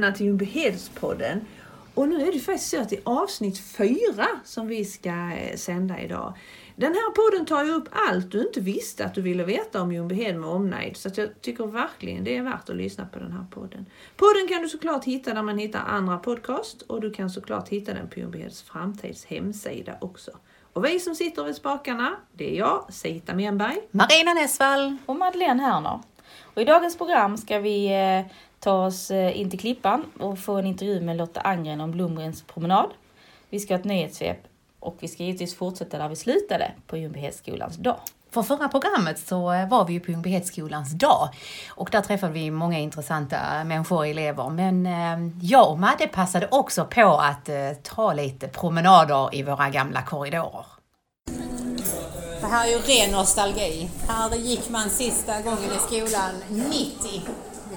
välkomna till Ljungbyhedspodden. Och nu är det faktiskt så att det är avsnitt fyra som vi ska eh, sända idag. Den här podden tar ju upp allt du inte visste att du ville veta om Ljungbyhed med omnejd. Så att jag tycker verkligen det är värt att lyssna på den här podden. Podden kan du såklart hitta där man hittar andra podcast och du kan såklart hitta den på Ljungbyheds framtids hemsida också. Och vi som sitter vid spakarna, det är jag, Sita Menberg. Marina Näsvall. och Madeleine Herner. Och I dagens program ska vi eh, ta oss eh, in till Klippan och få en intervju med Lotta Angren om Blomgrens promenad. Vi ska ha ett nyhetssvep och vi ska givetvis fortsätta där vi slutade på Ljungbyhedsskolans dag. För förra programmet så eh, var vi ju på Ljungbyhedsskolans dag och där träffade vi många intressanta människor och elever. Men eh, jag och Madde passade också på att ta lite promenader i våra gamla korridorer. Det här är ju ren nostalgi. Här gick man sista gången i skolan 90.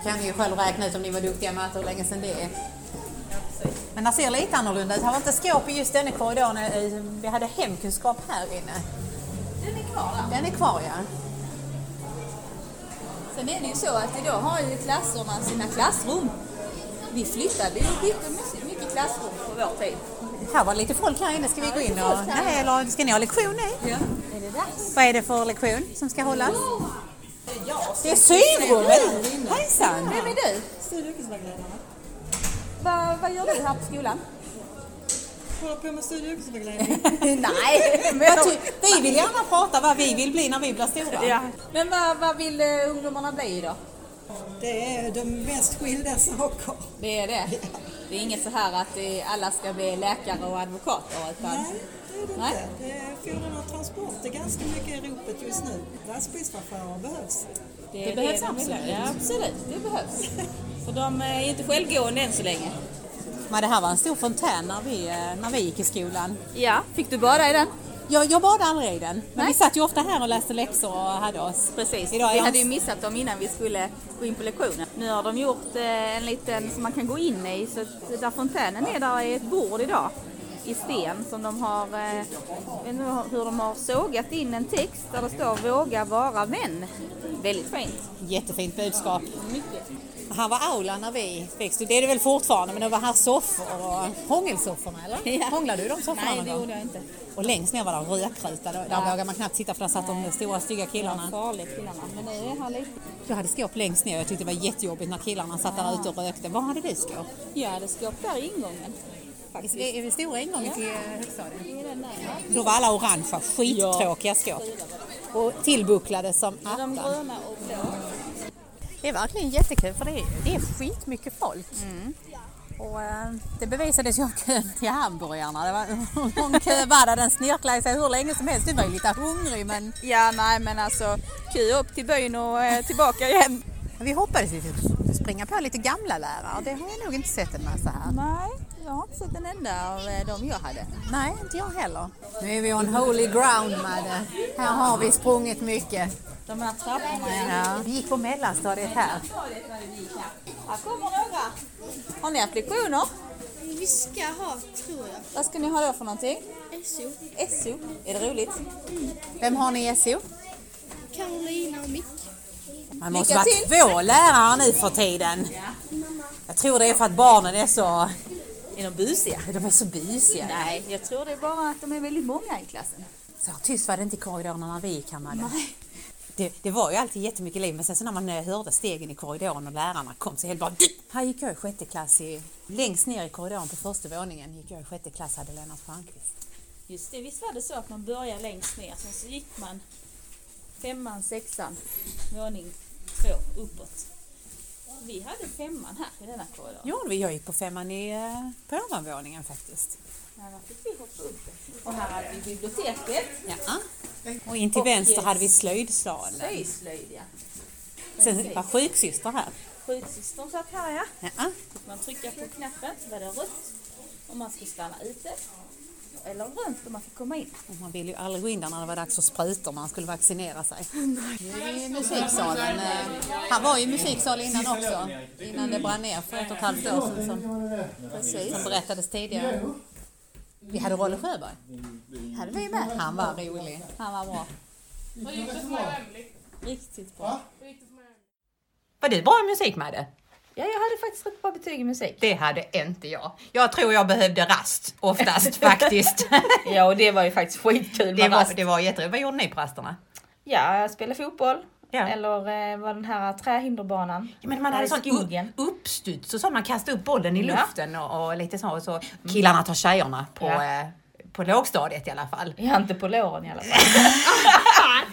Det kan ni ju själv räkna ut om ni var duktiga i matte hur länge sedan det är. Men det ser lite annorlunda ut. Här var inte skåp i just denna korridoren. Eh, Vi hade hemkunskap här inne. Den är kvar där. Den är kvar ja. Sen är det ju så att idag har ju klasserna sina klassrum. Vi flyttade ju mycket, mycket klassrum på vår tid. Här var lite folk här inne. Ska vi gå in och... Nej, eller ska ni ha lektion? Nej. Ja. Är det dags? Vad är det för lektion som ska hållas? Det är syvrummet! Hejsan! Vem är du? Vad, vad gör du här på skolan? håller på med studie och yrkesvägledning. Nej, men, Jag vi vill gärna prata vad vi vill bli när vi blir stora. ja. men vad, vad vill eh, ungdomarna bli då? Det är de mest skilda saker. Det är det. Det är inget så här att eh, alla ska bli läkare och advokater utan Nej, det är det Nej. inte. Det är fordon och transport det är ganska mycket i ropet just nu. Lastbilschaufförer behövs. Det, Det behövs absolut. Ja, absolut. Det behövs. För de är inte självgående än så länge. Men det här var en stor fontän när vi, eh, när vi gick i skolan. Ja, fick du bada i den? Jag, jag badade aldrig i den, men Nej. vi satt ju ofta här och läste läxor och hade oss. Precis. Idag vi jag- hade ju missat dem innan vi skulle gå in på lektionen. Nu har de gjort eh, en liten som man kan gå in i. Så där fontänen är, där är ett bord idag i sten som de har, eh, hur de har sågat in en text där det står våga vara vän. Väldigt fint. Jättefint budskap. Här var aulan när vi studera. Det är det väl fortfarande, men det var här soffor och hångelsofforna eller? Ja. Hånglade du de sofforna Nej, det gjorde jag inte. Och längst ner var det rökruta. Där, där vågade man knappt sitta för där satt de stora stygga killarna. Farligt killarna. Men nu är här lite. Jag hade skåp längst ner. Jag tyckte det var jättejobbigt när killarna satt där ute och rökte. Var hade du skåp? Jag hade skåp där i ingången. I, i den stora ingången till högstadiet? Då var alla orangea, skittråkiga skåp. Och tillbucklade som De attan. gröna och blå. Det är verkligen jättekul för det är, det är skitmycket folk. Och, eh, det bevisades ju av kön till hamburgarna. Det var, hur lång kö var det? Den snirklade sig hur länge som helst. Du var ju lite hungrig men Ja, nej men alltså kö upp till byn och eh, tillbaka igen. Vi hoppades ju att springa på lite gamla lärare. Det har jag nog inte sett en massa här. Nej, jag har inte sett en enda av eh, dem jag hade. Nej, inte jag heller. Nu är vi on holy ground Madde. Här har vi sprungit mycket. De här trapporna ja. Vi gick på mellanstadiet här. Här kommer några. Har ni haft lektioner? Vi ska ha, tror jag, Vad ska ni ha då för någonting? SO. SO. Är det roligt? Vem har ni i SO? Carolina och Mick. Man måste vara två lärare nu för tiden. Jag tror det är för att barnen är så... Är de busiga? De är så busiga. Nej, jag tror det är bara att de är väldigt många i klassen. Så tyst var det inte i korridorerna när vi gick här Madde. Det, det var ju alltid jättemycket liv men sen så när man hörde stegen i korridoren och lärarna kom så helt bara... Här gick jag i sjätte klass i... Längst ner i korridoren på första våningen gick jag i sjätte klass hade Lennart Palmqvist. Just det, visst var det så att man började längst ner, sen så gick man femman, sexan, våning två uppåt. Vi hade femman här i denna korridor. Gjorde vi? Jag gick på femman i, eh, på ovanvåningen faktiskt. Här fick vi hoppa upp. Och här hade vi biblioteket. Ja. Och in till Och, vänster hade vi slöjdsalen. Slöjdslöjd, ja. Sen var sjuksyster här. Sjuksystern satt här, ja. Ja. Fick man trycka på knappen så var det rött om man skulle stanna ute. Eller grönt om man fick komma in. Och Man ville ju aldrig gå in där när det var dags för sprutor man skulle vaccinera sig. Nu är vi i musiksalen. Eh, Här var ju musiksal innan också. Innan det brann ner för ett och ett halvt år sedan som, precis, som berättades tidigare. Vi hade Rolle Sjöberg. Hade vi med. Han var rolig. Han var bra. Riktigt bra. Var du bra i musik Madde? Ja, jag hade faktiskt rätt bra betyg i musik. Det hade inte jag. Jag tror jag behövde rast oftast faktiskt. Ja, och det var ju faktiskt skitkul det, med var, rast. det var jätteroligt. Vad gjorde ni på rasterna? Ja, jag spelade fotboll. Ja. Eller eh, var den här trähinderbanan. Ja, men man hade sån uppstuds och så. Man kastade upp bollen i Ja. luften och, och lite så. Och så killarna tar tjejerna på, Ja. eh, på lågstadiet i alla fall. Ja, inte på låren i alla fall.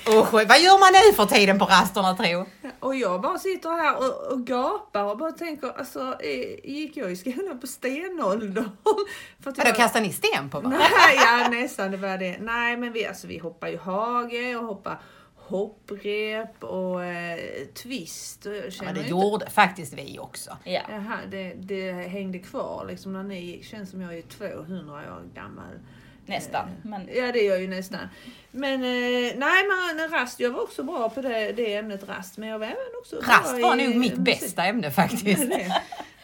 Usch, vad gör man nu för tiden på rasterna tro? Och jag bara sitter här och, och gapar och bara tänker, alltså gick jag i skolan på stenåldern? För att Vadå, kastar ni sten på varandra? Nej, ja nästan det var det. Nej men vi, alltså, vi hoppar ju hage och hoppar hopprep och eh, twist. Och jag Ja, det inte- gjorde faktiskt vi också. Ja. Jaha, det, det hängde kvar liksom när ni gick. Känns som jag är 200 år gammal. Nästan. Men Ja det gör ju nästan. Men eh, nej men rast, jag var också bra på det, det ämnet rast. Men jag var även också Rast var nog mitt musik. bästa ämne faktiskt.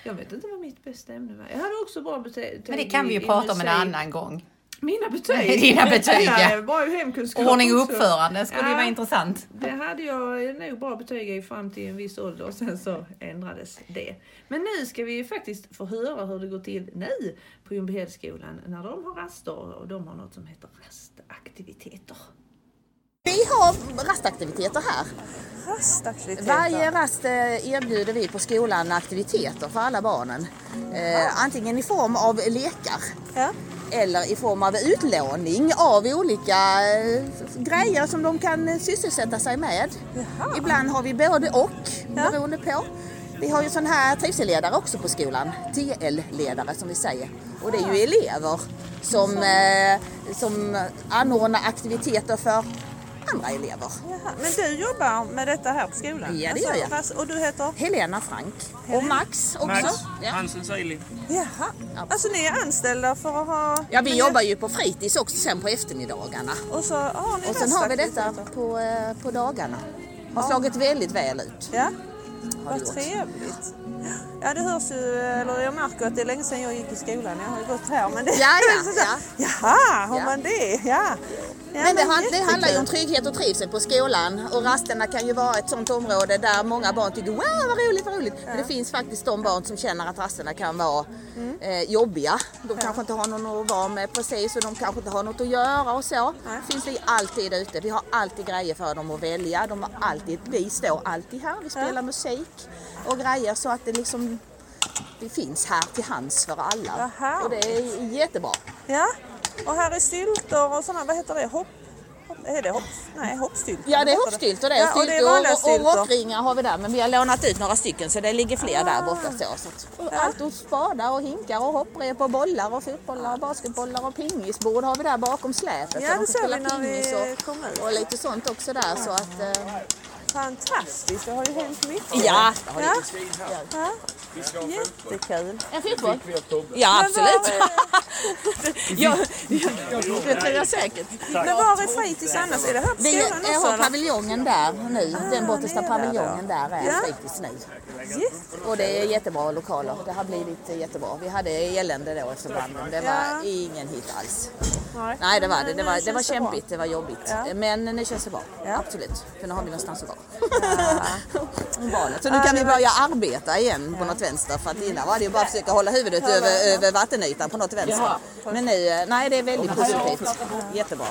Jag vet inte vad mitt bästa ämne var. Jag hade också bra betyg Men det kan vi ju prata om en annan gång. Mina betyg? Dina betyg, ja. var ju hemkunskap Ordning och uppförande skulle ju Ja. vara intressant. Det hade jag nog bra betyg i fram till en viss ålder och sen så ändrades det. Men nu ska vi ju faktiskt få höra hur det går till nu på Ljungbyhedsskolan när de har raster och de har något som heter rastaktiviteter. Vi har rastaktiviteter här. Rastaktiviteter. Varje rast eh, erbjuder vi på skolan aktiviteter för alla barnen. Eh, antingen i form av lekar Ja. Eller i form av utlåning av olika eh, grejer som de kan eh, sysselsätta sig med. Ibland har vi både och beroende på. Vi har ju sån här trivselledare också på skolan, TL-ledare som vi säger. Och det är ju elever som, eh, som anordnar aktiviteter för andra elever. Jaha. Men du jobbar med detta här på skolan? Alltså, Ja, det gör jag. ras- Och du heter? Helena Frank och Max också. Max Ja. Hansen Seili. Jaha. Alltså ni är anställda för att ha... Ja, vi men- jobbar ju på fritids också sen på eftermiddagarna. Och så har ni Och sen har vi detta på, eh, på dagarna. Har slagit väldigt väl ut. Ja, vad trevligt. Ja, det hörs ju, eller jag märker att det är länge sedan jag gick i skolan. Jag har ju gått här. Men det, Ja, ja, ja. Jaha, har Ja. man det? Ja. Ja Men det, han, det handlar ju om trygghet och trivsel på skolan och rasterna kan ju vara ett sånt område där många barn tycker wow vad roligt, vad roligt. Men det finns faktiskt de barn som känner att rasterna kan vara Mm. eh, jobbiga. De kanske inte har någon att vara med precis och de kanske inte har något att göra och så. finns vi alltid ute. Vi har alltid grejer för dem att välja. De har alltid, vi står alltid här, vi spelar musik och grejer så att det liksom det finns här till hands för alla. Och det är jättebra. Ja, och här är styltor och sådana, vad heter det? Hopp? är det hopp? Nej, hoppstylt. Ja det är hoppstyltor det. Ja, och det är och, och rockringar har vi där men vi har lånat ut några stycken så det ligger fler där borta. Så, så. att- och Allt och spadar och hinkar och hopprep och bollar och fotbollar och basketbollar och pingisbord har vi där bakom släpet. Ja, det såg vi när vi kom ut. och, och lite sånt också där. Så att, eh, Fantastiskt, det har ju hänt mycket. ja, Ja. Jättekul. En fotboll? Ja absolut. ja, det tror jag säkert. Men var är fritids annars? Är det här på Vi har paviljongen där nu. Den bortersta paviljongen där är Ja. fritids nu. Och det är jättebra lokaler. Det har blivit jättebra. Vi hade elände då efter branden. Det var ingen hit alls. Nej. Det var det. Det var, det var kämpigt. Det var jobbigt. Men nu känns det bra. Absolut. För nu har vi någonstans att vara. Valet. Så nu kan vi börja arbeta igen på något vänster. För att innan var det ju bara att försöka hålla huvudet över, över vattenytan på något vänster. Men nu, eh, nej det är väldigt positivt. Jättebra.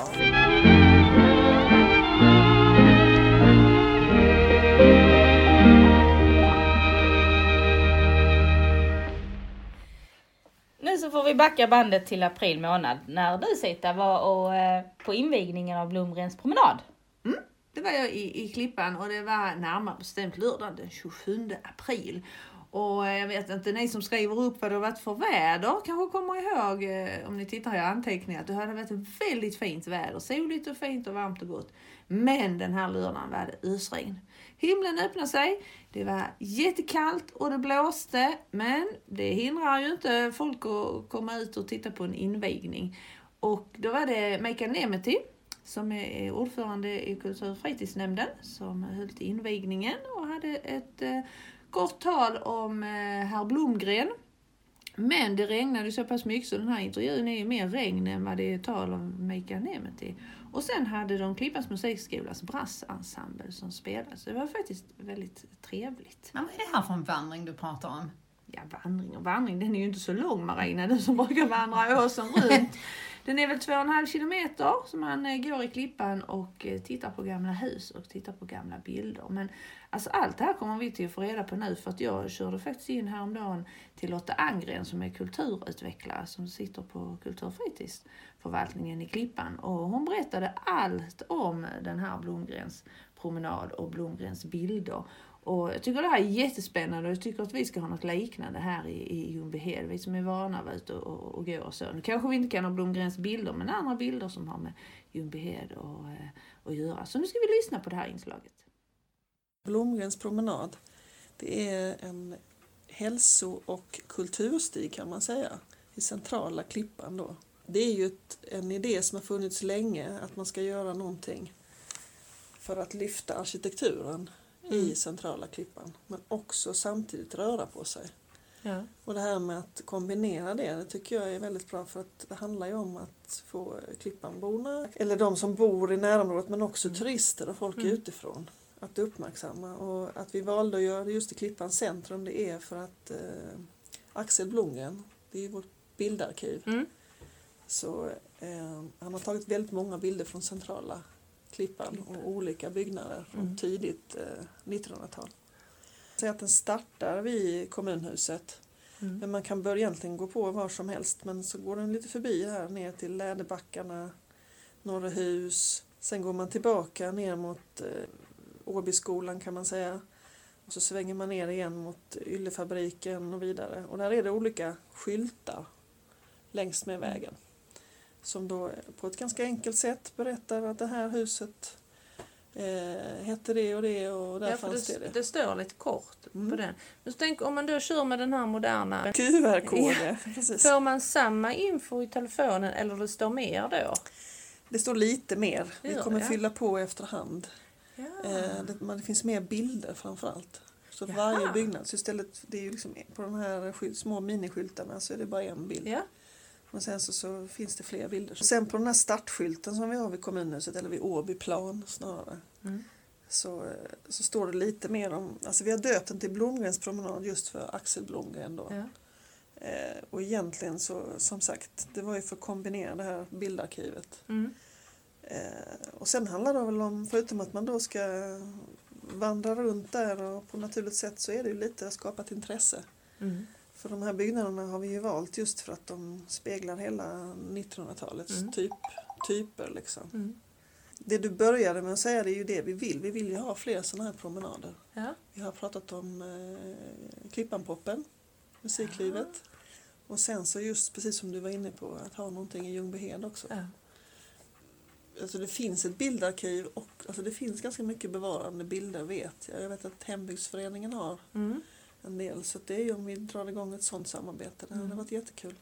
Nu så får vi backa bandet till april månad när du Sita var och, eh, på invigningen av Blomgrens promenad. Det var jag i, i Klippan och det var närmare bestämt lördagen den 27 april. Och øh, jag vet inte, ni som skriver upp vad øh, det har varit för väder kanske kommer ihåg, om ni tittar i anteckningar, att det hade varit väldigt fint väder. Soligt och fint och varmt och gott. Men den här lördagen var det ösregn. Himlen öppnade sig, det var jättekallt och det blåste, men det hindrar ju inte øh, folk att komma ut och titta på en invigning. Och då var det Michael Nemeti som är ordförande i kultur och fritidsnämnden som höll till invigningen och hade ett eh, kort tal om eh, herr Blomgren Men det regnade så pass mycket så den här intervjun är ju mer regn än vad det är tal om Make Anemeti. Och sen hade de Klippans musikskolas brassensemble som spelade. Så det var faktiskt väldigt trevligt. Men vad är det här för en vandring du pratar om? Ja, vandring och vandring, den är ju inte så lång Marina, du som brukar vandra åsen runt. Den är väl två och en halv kilometer så man eh, går i Klippan och eh, tittar på gamla hus och tittar på gamla bilder. Men alltså allt det här kommer vi till att få reda på nu för att jag körde faktiskt in häromdagen till Lotta Angren som är kulturutvecklare som sitter på kulturfritidsförvaltningen i Klippan och hon berättade allt om den här Blomgrens promenad och Blomgrens bilder. Och jag tycker det här är jättespännande och jag tycker att vi ska ha något liknande här i, i Ljungbyhed. Vi som är vana vid ute och, och, och gå och så. Nu kanske vi inte kan ha Blomgrens bilder men andra bilder som har med Ljungbyhed och, eh, att göra. Så nu ska vi lyssna på det här inslaget. Blomgrens promenad, det är en hälso och kulturstig kan man säga i centrala Klippan då. Det är ju ett, en idé som har funnits länge att man ska göra någonting för att lyfta arkitekturen i centrala Klippan men också samtidigt röra på sig. Ja. Och det här med att kombinera det, det tycker jag är väldigt bra för att det handlar ju om att få Klippanborna, eller de som bor i närområdet men också turister och folk utifrån att uppmärksamma. Och att vi valde att göra det just i Klippans centrum det är för att eh, Axel Blomgren, det är vårt bildarkiv, Mm. så eh, han har tagit väldigt många bilder från centrala Klippan och olika byggnader från tidigt eh, 1900-tal. Så att den startar vid kommunhuset. Men man kan börja egentligen gå på var som helst men så går den lite förbi här ner till Läderbackarna, Norrehus. Sen går man tillbaka ner mot eh, Åbyskolan kan man säga. Och så svänger man ner igen mot Yllefabriken och vidare. Och där är det olika skyltar längs med vägen. Som då på ett ganska enkelt sätt berättar att det här huset eh, hette det och det och där Ja, fanns det. det, det. står lite kort Mm. på den. Men tänk om man då kör med den här moderna QR-koder, precis. Får man samma info i telefonen eller det står mer då? Det står lite mer. Vi kommer det? fylla på efterhand. Ja. Eh, det, men det finns mer bilder framför allt. Så Jaha. varje byggnad, så istället, det är ju liksom på de här små miniskyltarna så är det bara en bild. ja. Och sen så, så finns det fler bilder. Sen på den här startskylten som vi har vid kommunhuset, eller vid Åbyplan snarare, Mm. så, så står det lite mer om, alltså vi har döpt den till Blomgrens promenad just för Axel Blomgren då. Ja. Eh, och egentligen så, som sagt, det var ju för att kombinera det här bildarkivet. Mm. Eh, och sen handlar det väl om, förutom att man då ska vandra runt där och på naturligt sätt så är det ju lite att skapa ett intresse. Mm. För de här byggnaderna har vi ju valt just för att de speglar hela 1900-talets Mm. typ, typer. Liksom. Mm. Det du började med att säga det är ju det vi vill. Vi vill ju ha fler sådana här promenader. Ja. Vi har pratat om eh, Klippanpoppen, musiklivet. Och sen så just precis som du var inne på, att ha någonting i Ljungbyhed också. Ja. Alltså det finns ett bildarkiv och alltså det finns ganska mycket bevarande bilder vet jag. Jag vet att hembygdsföreningen har Mm. En del så det är ju om vi drar igång ett sådant samarbete. Det hade Mm. varit jättekul.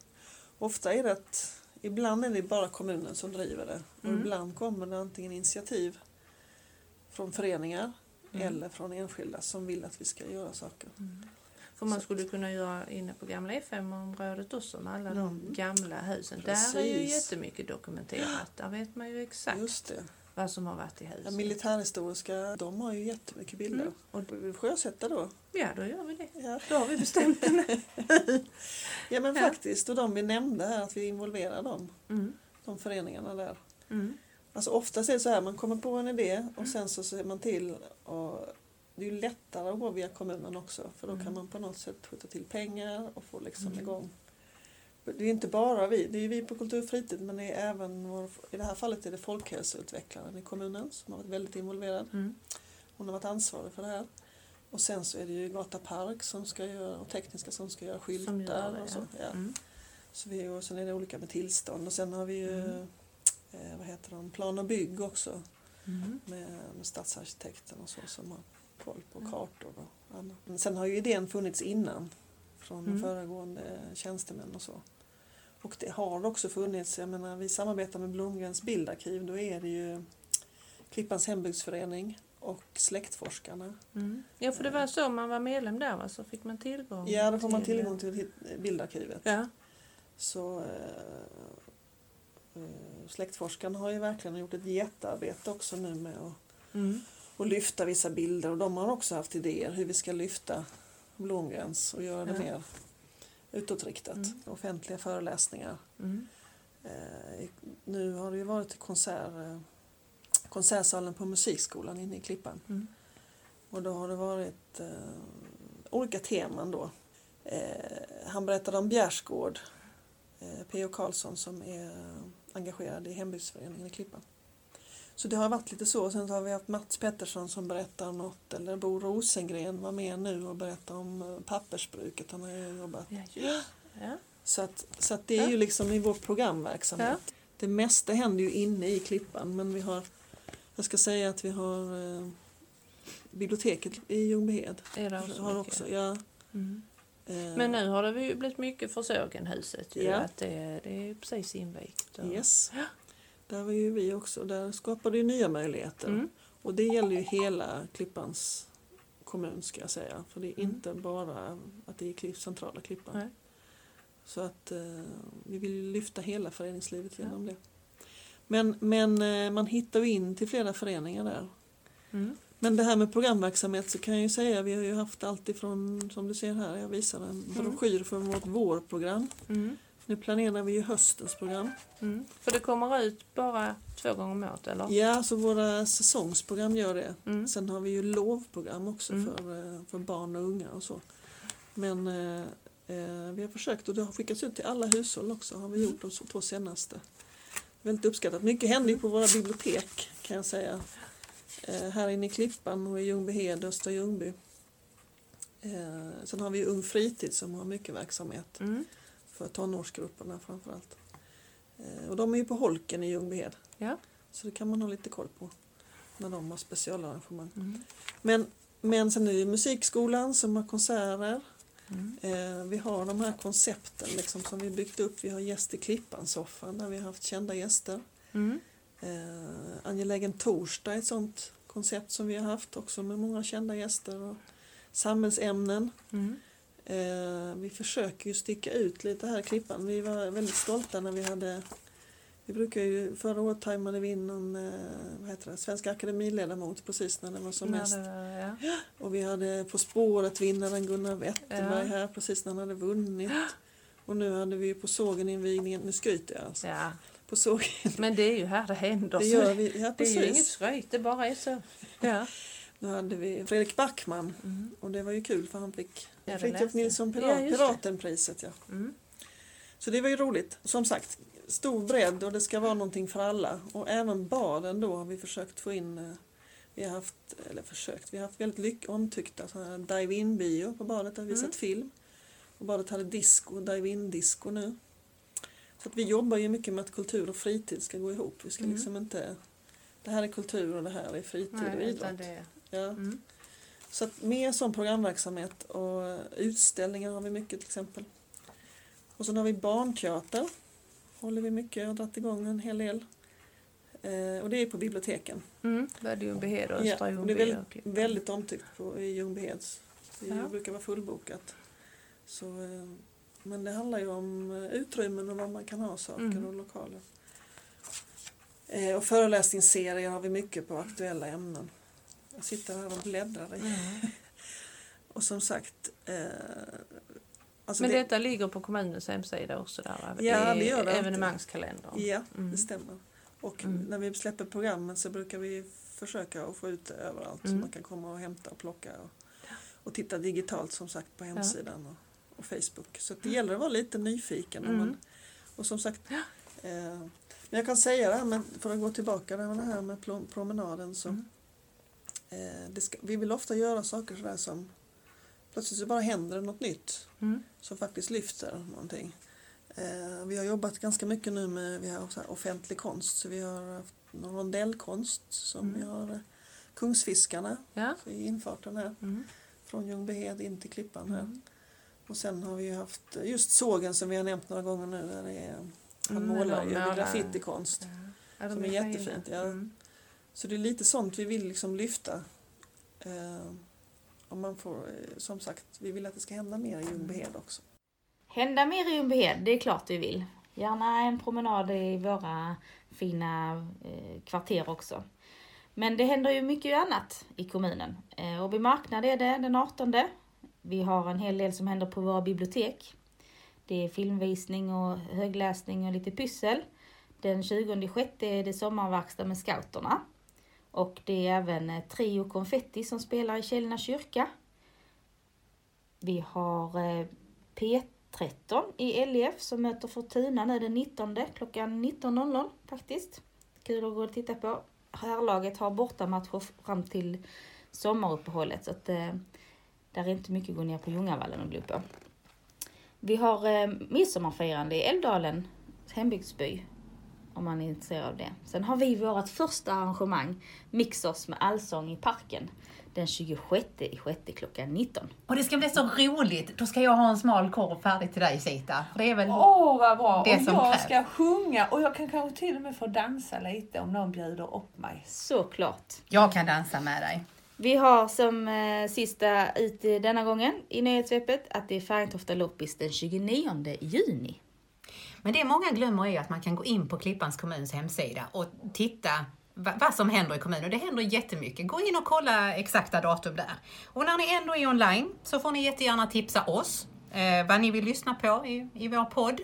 Ofta är det att ibland är det bara kommunen som driver det och Mm. ibland kommer det antingen initiativ från föreningar Mm. eller från enskilda som vill att vi ska göra saker. För man skulle kunna göra inne på gamla FM-området också med alla de Mm. gamla husen. Där är ju Precis. jättemycket dokumenterat. Där vet man ju exakt Just det. Vad som har varit i Ja, huset. militärhistoriska, de har ju jättemycket bilder. Mm. Och vi sjösätta då. Ja, då gör vi det. Ja. Då har vi bestämt det ja men Ja. faktiskt, och de vi nämnde här, att vi involverar dem, Mm. de föreningarna där. Mm. Alltså oftast är det så här, man kommer på en idé och sen så ser man till och det är ju lättare att gå via kommunen också för då Mm. kan man på något sätt skjuta till pengar och få liksom igång. Det är inte bara vi, det är vi på Kultur och fritid men det är även vår, i det här fallet är det folkhälsoutvecklaren i kommunen som har varit väldigt involverad. Mm. Hon har varit ansvarig för det här. Och sen så är det ju Gata Park som ska göra, och tekniska som ska göra skyltar det, och så. ja. Ja. Mm. Så vi, och sen är det olika med tillstånd och sen har vi ju Mm. eh, vad heter de, plan och bygg också Mm. med, med stadsarkitekten och så som har koll på kartor och annat. Men sen har ju idén funnits innan från Mm. föregående tjänstemän och så. Och det har också funnits, jag menar vi samarbetar med Blomgrens bildarkiv, då är det ju Klippans hembygdsförening och Släktforskarna. Mm. Ja, för det var så man var medlem där va? Så fick man tillgång Ja, då får man till- tillgång till bildarkivet. Ja. Så eh, eh, Släktforskarna har ju verkligen gjort ett jättearbete också nu med att, Mm. att lyfta vissa bilder och de har också haft idéer hur vi ska lyfta Blomgrens och göra det Ja. mer utåtriktat. Mm. Offentliga föreläsningar. Mm. Eh, nu har det ju varit konsert, eh, konsertsalen på musikskolan inne i Klippan. Mm. Och då har det varit eh, olika teman då. Han berättade om Bjärsgård, eh, P.O. Karlsson som är engagerad i hembygdsföreningen i Klippan. Så det har varit lite så. Sen har vi haft Mats Pettersson som berättar något eller Bo Rosengren var med nu och berättar om eh, pappersbruket. Han har ju jobbat. Ja, just. ja. Så, att, så att det är Ja. ju liksom i vår programverksamhet. Ja. Det mesta händer ju inne i Klippan men vi har, jag ska säga att vi har eh, biblioteket i Ljungbyhed. Är det också har mycket? också, ja. Mm. Eh, Men nu har det ju blivit mycket för Sågenhuset. Ju, Ja. att det, det är precis invigt. och- Yes. Där var ju vi också. Där skapade ju nya möjligheter. Mm. Och det gäller ju hela Klippans kommun ska jag säga. För det är Mm. inte bara att det är centrala Klippan. Nej. Så att eh, vi vill lyfta hela föreningslivet genom det. Men, men eh, man hittar ju in till flera föreningar där. Mm. Men det här med programverksamhet så kan jag ju säga, vi har ju haft allt ifrån, som du ser här, jag visar en Mm. broschyr från vårt vårprogram. Mm. Nu planerar vi ju höstens program. Mm. För det kommer ut bara två gånger om året eller? Ja, så våra säsongsprogram gör det. Mm. Sen har vi ju lovprogram också Mm. för, eh, för barn och unga och så. Men eh, eh, vi har försökt och det har skickats ut till alla hushåll också, har vi gjort de två senaste. Väldigt uppskattat. Mycket händer ju på våra bibliotek kan jag säga. Eh, här inne i Klippan och i Ljungbyhed, Östra Ljungby. Eh, sen har vi Ung Fritid som har mycket verksamhet Mm. För tonårsgrupperna framförallt. Eh, och de är ju på Holken i Ljungbyhed. Ja. Så det kan man ha lite koll på när de har specialarrangemang. Mm. Men, men sen är det musikskolan som har konserter. Mm. Eh, vi har de här koncepten liksom, som vi byggt upp. Vi har Gäst i Klippan-soffan där vi har haft kända gäster. Mm. Eh, Angelägen torsdag är ett sånt koncept som vi har haft också med många kända gäster. Och samhällsämnen. Mm. Eh, vi försöker ju sticka ut lite här i Klippan. Vi var väldigt stolta när vi hade vi brukar ju, förra året tajmade vi in någon eh, vad heter det, Svenska Akademiledamot precis när det var som Ja, mest. var- ja. Och vi hade På spåret-vinnaren Gunnar Wetterberg Ja. här precis när han hade vunnit. Och nu hade vi på sågen-invigningen, nu skryter jag alltså. ja. På sågen, Men det är ju här det händer. det gör vi, ja det är ju inget precis. skryt, det bara är så. Ja. Nu hade vi Fredrik Backman Mm. och det var ju kul för han fick Ja, Fritiof. Nilsson Ja, Pirat, det. Piratenpriset. Ja. Mm. Så det var ju roligt. Som sagt, stor bredd och det ska vara någonting för alla. Och även baden då har vi försökt få in. eh, Vi har haft, eller försökt, vi har haft väldigt lyck- omtyckta dive-in-bio på badet där vi Mm. sett film. Och badet hade disco, dive-in-disco nu. Så att vi jobbar ju mycket med att kultur och fritid ska gå ihop. Vi ska Mm. liksom inte... Det här är kultur och det här är fritid och Nej, idrott. utan det, Ja. mm. Så att mer sån programverksamhet och utställningar har vi mycket till exempel. Och sen har vi barnteater. Håller vi mycket och dragit igång en hel del. Eh, och det är på biblioteken. Mm. Både Ljungbyhed och Ja, Östra och det är väldigt, väldigt omtyckt på, i Ljungbyheds. Det Ja. brukar vara fullbokat. Så, eh, men det handlar ju om eh, utrymmen och vad man kan ha saker Mm. och lokaler. Eh, och föreläsningsserier har vi mycket på aktuella ämnen. Jag sitter här och bläddrar i. Mm. Och som sagt, eh, alltså Men det, detta ligger på kommunens hemsida också där? Ja, det gör det. Evenemangskalendern. ja, Mm. det stämmer. Och Mm. när vi släpper programmen så brukar vi försöka att få ut det överallt så Mm. man kan komma och hämta och plocka och, och titta digitalt som sagt på hemsidan och, och Facebook. Så det gäller att vara lite nyfiken. Mm. Man, och som sagt, eh, men jag kan säga det här med, för att gå tillbaka det här med promenaden så Mm. Eh, ska, vi vill ofta göra saker sådär som plötsligt så bara händer något nytt Mm. som faktiskt lyfter någonting. Eh, vi har jobbat ganska mycket nu med vi har så offentlig konst. Så vi har haft någon rondellkonst som Mm. vi har eh, Kungsfiskarna Ja. i infarten här Mm. från Ljungbyhed in till Klippan här. Mm. Och sen har vi haft eh, just sågen som vi har nämnt några gånger nu där det är han målar ju graffitikonst. Ja, Som är jättefint, ja. Mm. Så det är lite sånt vi vill liksom lyfta Eh, och man får, eh, som sagt, vi vill att det ska hända mer i Ljungbyhed också. Hända mer i Ljungbyhed, det är klart vi vill. Gärna en promenad i våra fina eh, kvarter också. Men det händer ju mycket annat i kommunen. Eh, Åby marknad är det den 18. Vi har en hel del som händer på våra bibliotek. Det är filmvisning och högläsning och lite pyssel. Den 20 sjätte är det sommarverkstad med scouterna. Och det är även eh, Trio Konfetti som spelar i Källna kyrka. Vi har eh, P13 i LEF som möter Fortuna nu den 19 klockan 19.00 faktiskt. Kul att gå och titta på. Herrlaget har bortamatcher fram till sommaruppehållet så att eh, där är inte mycket att gå ner på Ljungavallen och glo på. Vi har eh, midsommarfirande i Älvdalen, hembygdsby, om man är intresserad av det. Sen har vi vårt första arrangemang, Mixers med allsång i parken, den 26 i sjätte klockan 19. Och det ska bli så roligt. Då ska jag ha en smal korv färdig till dig Sita. Det är väl Åh vad bra! det och som jag krävs. ska sjunga och jag kan kanske till och med få dansa lite om någon bjuder upp mig. Såklart. Jag kan dansa med dig. Vi har som eh, sista ut denna gången i nyhetssvepet att det är Färjestofta loppis den 29 juni. Men det många glömmer är att man kan gå in på Klippans kommuns hemsida och titta va- vad som händer i kommunen. Och det händer jättemycket. Gå in och kolla exakta datum där. Och när ni ändå är online så får ni jättegärna tipsa oss eh, vad ni vill lyssna på i, i vår podd.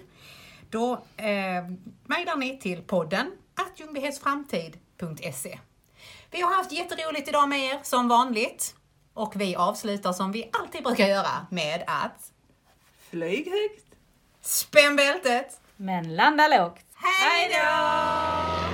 Då eh, mejlar ni till podden att ljungbyhedsframtid.se. Vi har haft jätteroligt idag med er som vanligt. Och vi avslutar som vi alltid brukar göra med att Flyg högt! spänn bältet! Men landa lågt! Hej då!